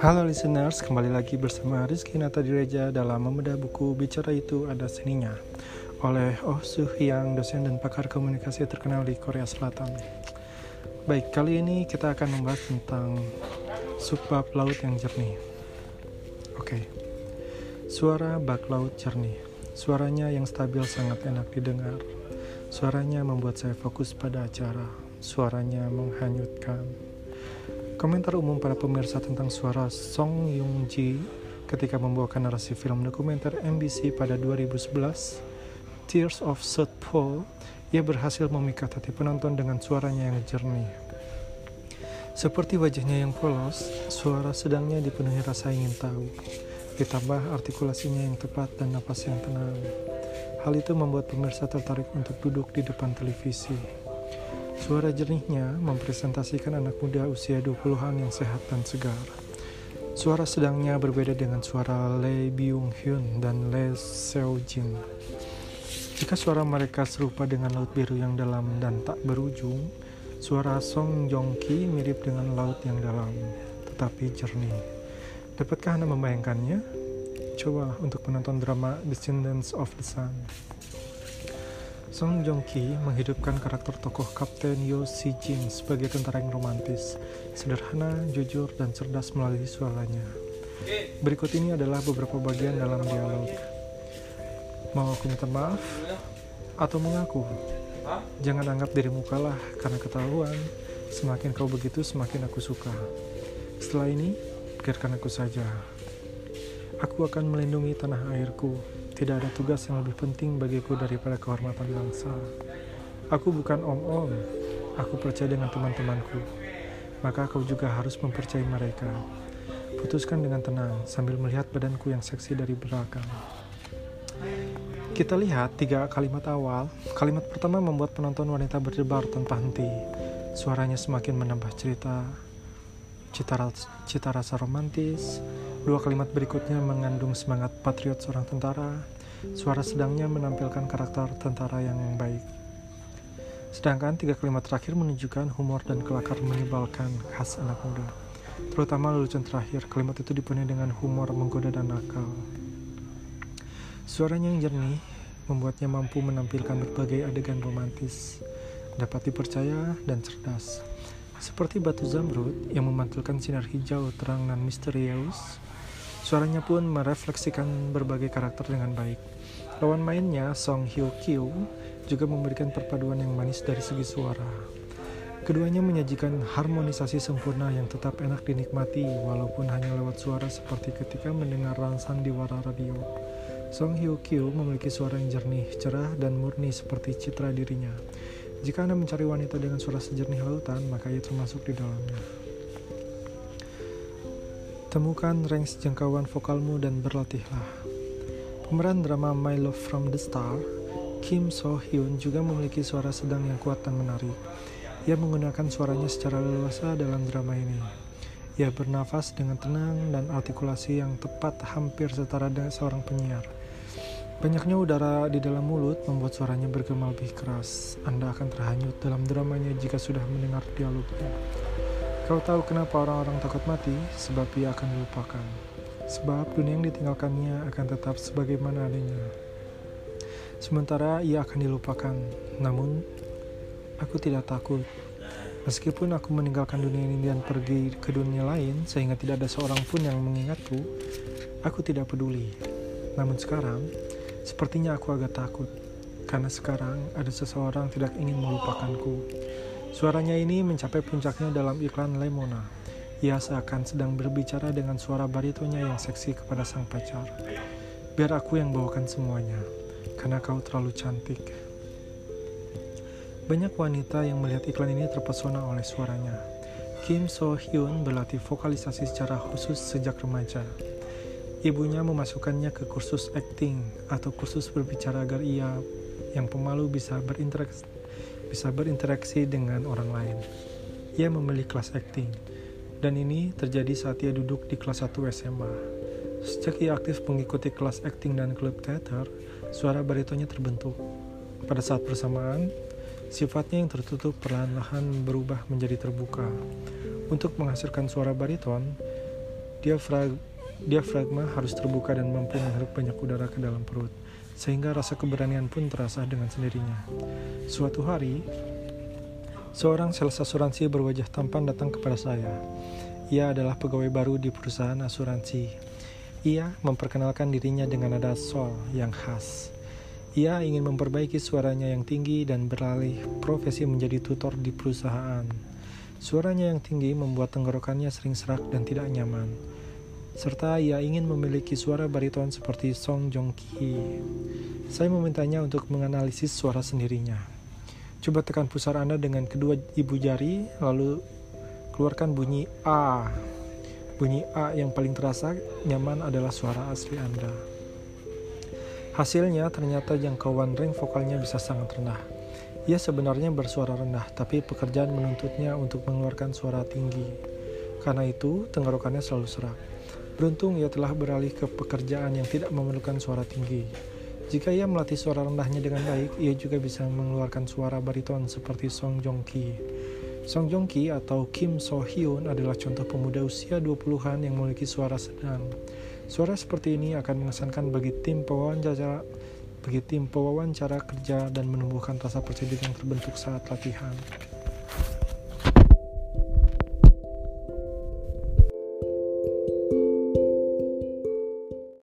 Halo listeners, kembali lagi bersama Rizky Nata Direja dalam membedah buku Bicara Itu Ada Seninya oleh Oh Soo Hyang, dosen dan pakar komunikasi terkenal di Korea Selatan. Baik, kali ini kita akan membahas tentang subbab laut yang jernih. Oke, suara bak laut jernih. Suaranya yang stabil sangat enak didengar. Suaranya membuat saya fokus pada acara. Suaranya menghanyutkan Komentar umum para pemirsa tentang suara Song Yung Ji ketika membawakan narasi film dokumenter MBC pada 2011, Tears of South Pole, ia berhasil memikat hati penonton dengan suaranya yang jernih. Seperti wajahnya yang polos, suara sedangnya dipenuhi rasa ingin tahu, ditambah artikulasinya yang tepat dan napas yang tenang. Hal itu membuat pemirsa tertarik untuk duduk di depan televisi. Suara jernihnya mempresentasikan anak muda usia 20-an yang sehat dan segar. Suara sedangnya berbeda dengan suara Lee Byung Hyun dan Lee Seo Jin. Jika suara mereka serupa dengan laut biru yang dalam dan tak berujung, suara Song Joong Ki mirip dengan laut yang dalam, tetapi jernih. Dapatkah Anda membayangkannya? Coba untuk penonton drama Descendants of the Sun. Song Joong Ki menghidupkan karakter tokoh Kapten Yo Si Jin sebagai tentara yang romantis, sederhana, jujur, dan cerdas melalui suaranya. Berikut ini adalah beberapa bagian dalam dialog. Mau aku minta maaf? Atau mengaku? Jangan anggap dirimu kalah karena ketahuan. Semakin kau begitu, semakin aku suka. Setelah ini, biarkan aku saja. Aku akan melindungi tanah airku, tidak ada tugas yang lebih penting bagiku daripada kehormatan bangsa. Aku bukan om-om, aku percaya dengan teman-temanku. Maka kau juga harus mempercayai mereka. Putuskan dengan tenang sambil melihat badanku yang seksi dari belakang. Kita lihat tiga kalimat awal. Kalimat pertama membuat penonton wanita berdebar tanpa henti. Suaranya semakin menambah cerita, cita, cita rasa romantis, Dua kalimat berikutnya mengandung semangat patriot seorang tentara. Suara sedangnya menampilkan karakter tentara yang baik. Sedangkan tiga kalimat terakhir menunjukkan humor dan kelakar menyebalkan khas anak muda. Terutama lelucon terakhir, kalimat itu dipenuhi dengan humor menggoda dan nakal. Suaranya yang jernih membuatnya mampu menampilkan berbagai adegan romantis, dapat dipercaya dan cerdas. Seperti batu zamrud yang memantulkan sinar hijau terang dan misterius, Suaranya pun merefleksikan berbagai karakter dengan baik. Lawan mainnya, Song Hyo Kyo, juga memberikan perpaduan yang manis dari segi suara. Keduanya menyajikan harmonisasi sempurna yang tetap enak dinikmati walaupun hanya lewat suara seperti ketika mendengar rangsang di wara radio. Song Hyo Kyo memiliki suara yang jernih, cerah, dan murni seperti citra dirinya. Jika Anda mencari wanita dengan suara sejernih lautan, maka ia termasuk di dalamnya. Temukan range jangkauan vokalmu dan berlatihlah. Pemeran drama My Love from the Star, Kim So Hyun juga memiliki suara sedang yang kuat dan menarik. Ia menggunakan suaranya secara leluasa dalam drama ini. Ia bernafas dengan tenang dan artikulasi yang tepat hampir setara dengan seorang penyiar. Banyaknya udara di dalam mulut membuat suaranya bergema lebih keras. Anda akan terhanyut dalam dramanya jika sudah mendengar dialognya. Kau tahu kenapa orang-orang takut mati? Sebab ia akan dilupakan. Sebab dunia yang ditinggalkannya akan tetap sebagaimana adanya. Sementara ia akan dilupakan. Namun, aku tidak takut. Meskipun aku meninggalkan dunia ini dan pergi ke dunia lain, sehingga tidak ada seorang pun yang mengingatku, aku tidak peduli. Namun sekarang, sepertinya aku agak takut, karena sekarang ada seseorang tidak ingin melupakanku. Suaranya ini mencapai puncaknya dalam iklan Lemona. Ia seakan sedang berbicara dengan suara baritonya yang seksi kepada sang pacar. Biar aku yang bawakan semuanya, karena kau terlalu cantik. Banyak wanita yang melihat iklan ini terpesona oleh suaranya. Kim So Hyun berlatih vokalisasi secara khusus sejak remaja. Ibunya memasukkannya ke kursus acting atau kursus berbicara agar ia yang pemalu bisa berinteraksi bisa berinteraksi dengan orang lain. Ia memilih kelas acting, dan ini terjadi saat ia duduk di kelas 1 SMA. Sejak ia aktif mengikuti kelas acting dan klub teater, suara baritonya terbentuk. Pada saat bersamaan, sifatnya yang tertutup perlahan-lahan berubah menjadi terbuka. Untuk menghasilkan suara bariton, Diafrag diafragma harus terbuka dan mampu menghirup banyak udara ke dalam perut, sehingga rasa keberanian pun terasa dengan sendirinya. Suatu hari, seorang sales asuransi berwajah tampan datang kepada saya. Ia adalah pegawai baru di perusahaan asuransi. Ia memperkenalkan dirinya dengan nada sol yang khas. Ia ingin memperbaiki suaranya yang tinggi dan beralih profesi menjadi tutor di perusahaan. Suaranya yang tinggi membuat tenggorokannya sering serak dan tidak nyaman serta ia ingin memiliki suara bariton seperti Song Joong Ki. Saya memintanya untuk menganalisis suara sendirinya. Coba tekan pusar Anda dengan kedua ibu jari, lalu keluarkan bunyi A. Bunyi A yang paling terasa nyaman adalah suara asli Anda. Hasilnya ternyata jangkauan ring vokalnya bisa sangat rendah. Ia sebenarnya bersuara rendah, tapi pekerjaan menuntutnya untuk mengeluarkan suara tinggi. Karena itu, tenggorokannya selalu serak. Beruntung ia telah beralih ke pekerjaan yang tidak memerlukan suara tinggi. Jika ia melatih suara rendahnya dengan baik, ia juga bisa mengeluarkan suara bariton seperti Song Joong Ki. Song Joong Ki atau Kim So Hyun adalah contoh pemuda usia 20-an yang memiliki suara sedang. Suara seperti ini akan mengesankan bagi tim pewawancara bagi tim pewawancara kerja dan menumbuhkan rasa percaya diri yang terbentuk saat latihan.